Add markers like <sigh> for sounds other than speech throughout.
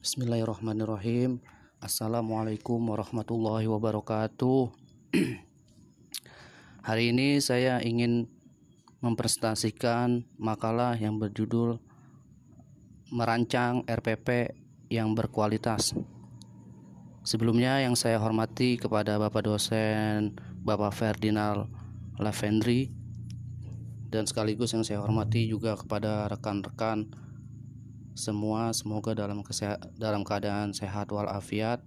Bismillahirrahmanirrahim. Assalamualaikum warahmatullahi wabarakatuh. <clears throat> Hari ini saya ingin mempresentasikan makalah yang berjudul Merancang RPP yang berkualitas. Sebelumnya yang saya hormati kepada Bapak dosen Bapak Ferdinand Lavendri dan sekaligus yang saya hormati juga kepada rekan-rekan semua semoga dalam dalam keadaan sehat walafiat.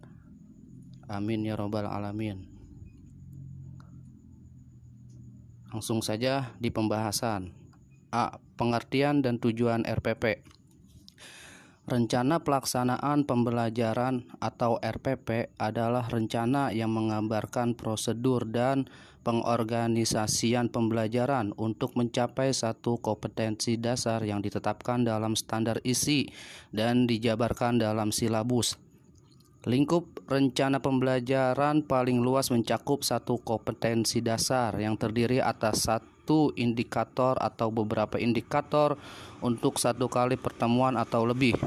Amin ya robbal alamin. Langsung saja di pembahasan. A. Pengertian dan tujuan RPP Rencana pelaksanaan pembelajaran atau RPP adalah rencana yang menggambarkan prosedur dan pengorganisasian pembelajaran untuk mencapai satu kompetensi dasar yang ditetapkan dalam standar isi dan dijabarkan dalam silabus. Lingkup rencana pembelajaran paling luas mencakup satu kompetensi dasar yang terdiri atas satu indikator atau beberapa indikator untuk satu kali pertemuan atau lebih.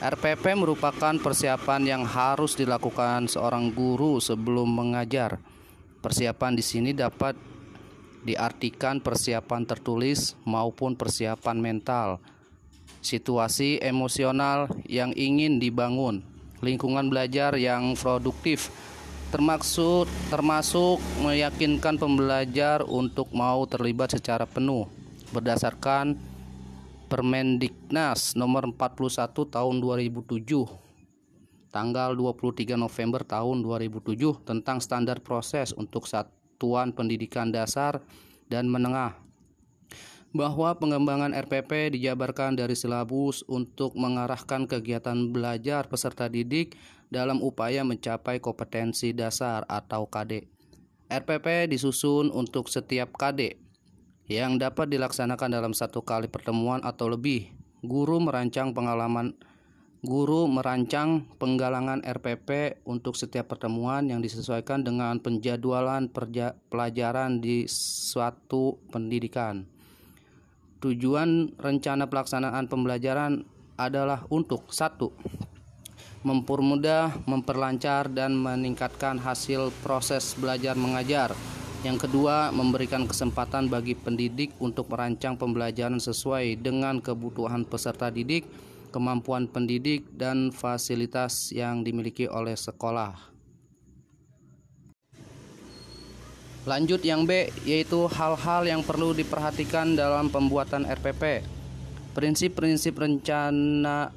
RPP merupakan persiapan yang harus dilakukan seorang guru sebelum mengajar. Persiapan di sini dapat diartikan persiapan tertulis maupun persiapan mental. Situasi emosional yang ingin dibangun, lingkungan belajar yang produktif, termasuk termasuk meyakinkan pembelajar untuk mau terlibat secara penuh berdasarkan Permendiknas nomor 41 tahun 2007 tanggal 23 November tahun 2007 tentang standar proses untuk satuan pendidikan dasar dan menengah bahwa pengembangan RPP dijabarkan dari silabus untuk mengarahkan kegiatan belajar peserta didik dalam upaya mencapai kompetensi dasar atau KD. RPP disusun untuk setiap KD yang dapat dilaksanakan dalam satu kali pertemuan atau lebih. Guru merancang pengalaman Guru merancang penggalangan RPP untuk setiap pertemuan yang disesuaikan dengan penjadwalan pelajaran di suatu pendidikan. Tujuan rencana pelaksanaan pembelajaran adalah untuk satu mempermudah, memperlancar, dan meningkatkan hasil proses belajar mengajar yang kedua, memberikan kesempatan bagi pendidik untuk merancang pembelajaran sesuai dengan kebutuhan peserta didik, kemampuan pendidik, dan fasilitas yang dimiliki oleh sekolah. Lanjut yang B, yaitu hal-hal yang perlu diperhatikan dalam pembuatan RPP. Prinsip-prinsip rencana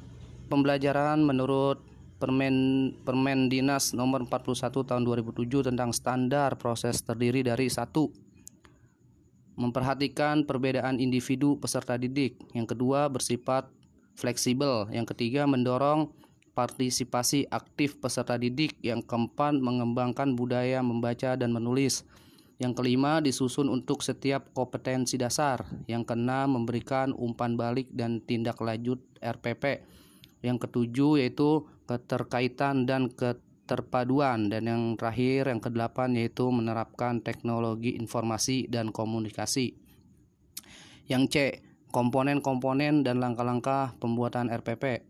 pembelajaran menurut Permen Permen Dinas nomor 41 tahun 2007 tentang standar proses terdiri dari satu memperhatikan perbedaan individu peserta didik. Yang kedua bersifat fleksibel. Yang ketiga mendorong partisipasi aktif peserta didik. Yang keempat mengembangkan budaya membaca dan menulis. Yang kelima disusun untuk setiap kompetensi dasar. Yang keenam memberikan umpan balik dan tindak lanjut RPP. Yang ketujuh yaitu keterkaitan dan keterpaduan dan yang terakhir yang kedelapan yaitu menerapkan teknologi informasi dan komunikasi. Yang C, komponen-komponen dan langkah-langkah pembuatan RPP.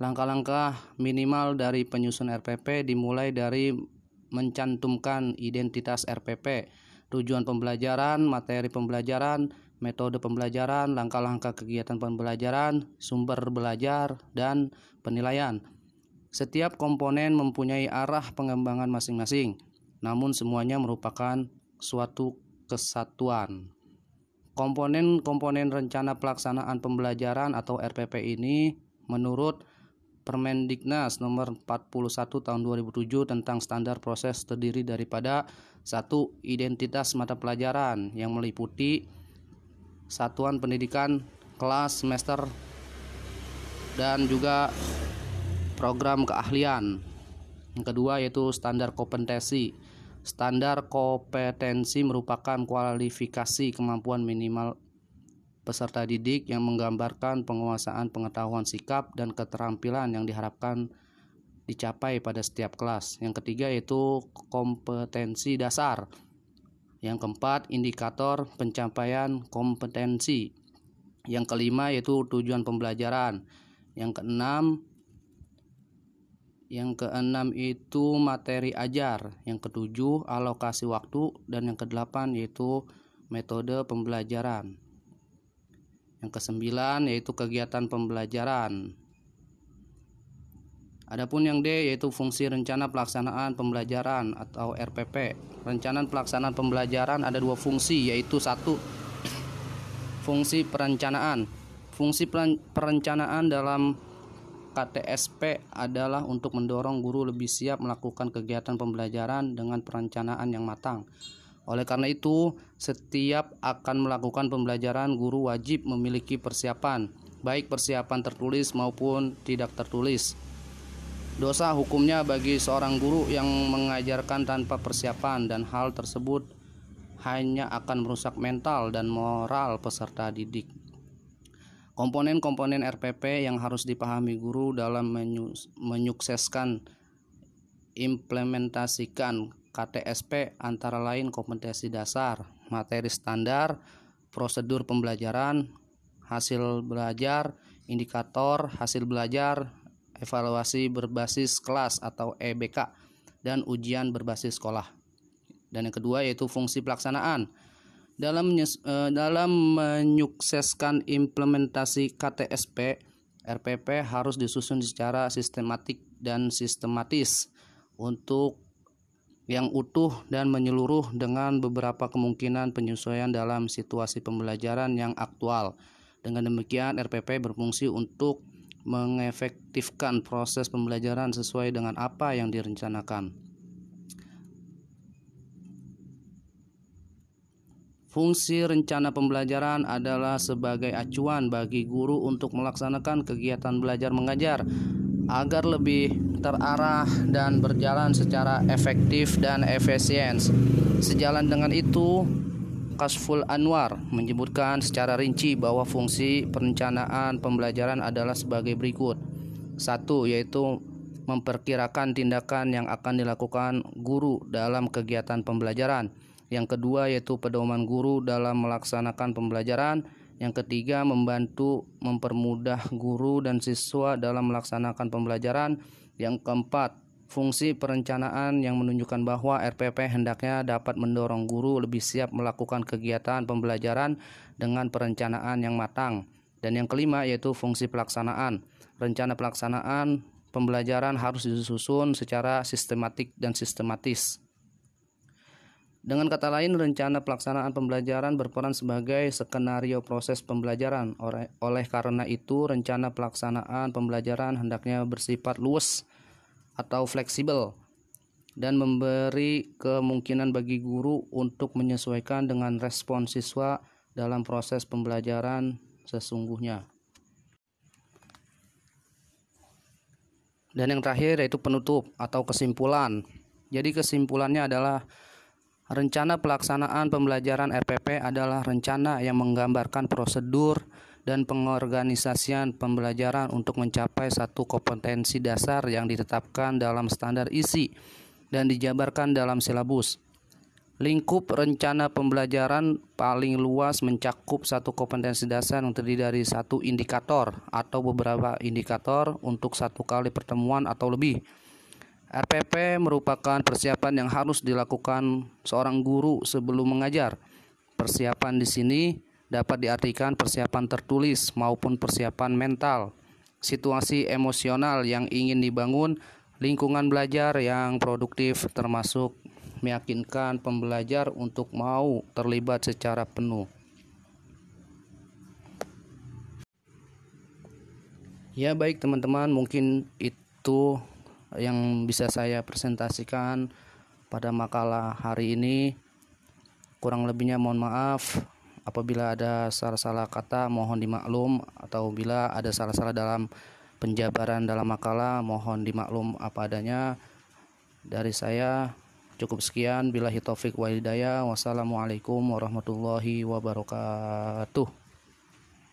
Langkah-langkah minimal dari penyusun RPP dimulai dari mencantumkan identitas RPP, tujuan pembelajaran, materi pembelajaran, metode pembelajaran, langkah-langkah kegiatan pembelajaran, sumber belajar, dan penilaian. Setiap komponen mempunyai arah pengembangan masing-masing, namun semuanya merupakan suatu kesatuan. Komponen-komponen rencana pelaksanaan pembelajaran atau RPP ini menurut Permendiknas nomor 41 tahun 2007 tentang standar proses terdiri daripada satu identitas mata pelajaran yang meliputi satuan pendidikan kelas semester dan juga program keahlian. Yang kedua yaitu standar kompetensi. Standar kompetensi merupakan kualifikasi kemampuan minimal peserta didik yang menggambarkan penguasaan pengetahuan sikap dan keterampilan yang diharapkan dicapai pada setiap kelas. Yang ketiga yaitu kompetensi dasar. Yang keempat, indikator pencapaian kompetensi. Yang kelima yaitu tujuan pembelajaran. Yang keenam, Yang keenam itu materi ajar. Yang ketujuh alokasi waktu dan yang kedelapan yaitu metode pembelajaran. Yang kesembilan yaitu kegiatan pembelajaran. Adapun yang D yaitu fungsi rencana pelaksanaan pembelajaran atau RPP. Rencana pelaksanaan pembelajaran ada dua fungsi yaitu satu fungsi perencanaan. Fungsi perencanaan dalam KTSP adalah untuk mendorong guru lebih siap melakukan kegiatan pembelajaran dengan perencanaan yang matang. Oleh karena itu, setiap akan melakukan pembelajaran, guru wajib memiliki persiapan, baik persiapan tertulis maupun tidak tertulis. Dosa hukumnya bagi seorang guru yang mengajarkan tanpa persiapan dan hal tersebut hanya akan merusak mental dan moral peserta didik. Komponen-komponen RPP yang harus dipahami guru dalam menyukseskan implementasikan KTSP antara lain kompetensi dasar, materi standar, prosedur pembelajaran, hasil belajar, indikator hasil belajar, evaluasi berbasis kelas atau EBK dan ujian berbasis sekolah. Dan yang kedua yaitu fungsi pelaksanaan. Dalam eh, dalam menyukseskan implementasi KTSP, RPP harus disusun secara sistematik dan sistematis untuk yang utuh dan menyeluruh dengan beberapa kemungkinan penyesuaian dalam situasi pembelajaran yang aktual. Dengan demikian, RPP berfungsi untuk mengefektifkan proses pembelajaran sesuai dengan apa yang direncanakan. Fungsi rencana pembelajaran adalah sebagai acuan bagi guru untuk melaksanakan kegiatan belajar mengajar agar lebih terarah dan berjalan secara efektif dan efisien. Sejalan dengan itu, Kasful Anwar menyebutkan secara rinci bahwa fungsi perencanaan pembelajaran adalah sebagai berikut. Satu, yaitu memperkirakan tindakan yang akan dilakukan guru dalam kegiatan pembelajaran. Yang kedua, yaitu pedoman guru dalam melaksanakan pembelajaran. Yang ketiga, membantu mempermudah guru dan siswa dalam melaksanakan pembelajaran. Yang keempat, Fungsi perencanaan yang menunjukkan bahwa RPP hendaknya dapat mendorong guru lebih siap melakukan kegiatan pembelajaran dengan perencanaan yang matang. Dan yang kelima yaitu fungsi pelaksanaan. Rencana pelaksanaan pembelajaran harus disusun secara sistematik dan sistematis. Dengan kata lain, rencana pelaksanaan pembelajaran berperan sebagai skenario proses pembelajaran. Oleh, karena itu, rencana pelaksanaan pembelajaran hendaknya bersifat luas atau fleksibel dan memberi kemungkinan bagi guru untuk menyesuaikan dengan respon siswa dalam proses pembelajaran sesungguhnya. Dan yang terakhir yaitu penutup atau kesimpulan. Jadi kesimpulannya adalah rencana pelaksanaan pembelajaran RPP adalah rencana yang menggambarkan prosedur dan pengorganisasian pembelajaran untuk mencapai satu kompetensi dasar yang ditetapkan dalam standar isi dan dijabarkan dalam silabus. Lingkup rencana pembelajaran paling luas mencakup satu kompetensi dasar yang terdiri dari satu indikator atau beberapa indikator untuk satu kali pertemuan atau lebih. RPP merupakan persiapan yang harus dilakukan seorang guru sebelum mengajar. Persiapan di sini dapat diartikan persiapan tertulis maupun persiapan mental, situasi emosional yang ingin dibangun, lingkungan belajar yang produktif termasuk meyakinkan pembelajar untuk mau terlibat secara penuh. Ya baik teman-teman, mungkin itu yang bisa saya presentasikan pada makalah hari ini. Kurang lebihnya mohon maaf. Apabila ada salah-salah kata mohon dimaklum atau bila ada salah-salah dalam penjabaran dalam makalah mohon dimaklum apa adanya. Dari saya cukup sekian bila taufik wa hidayah. Wassalamualaikum warahmatullahi wabarakatuh.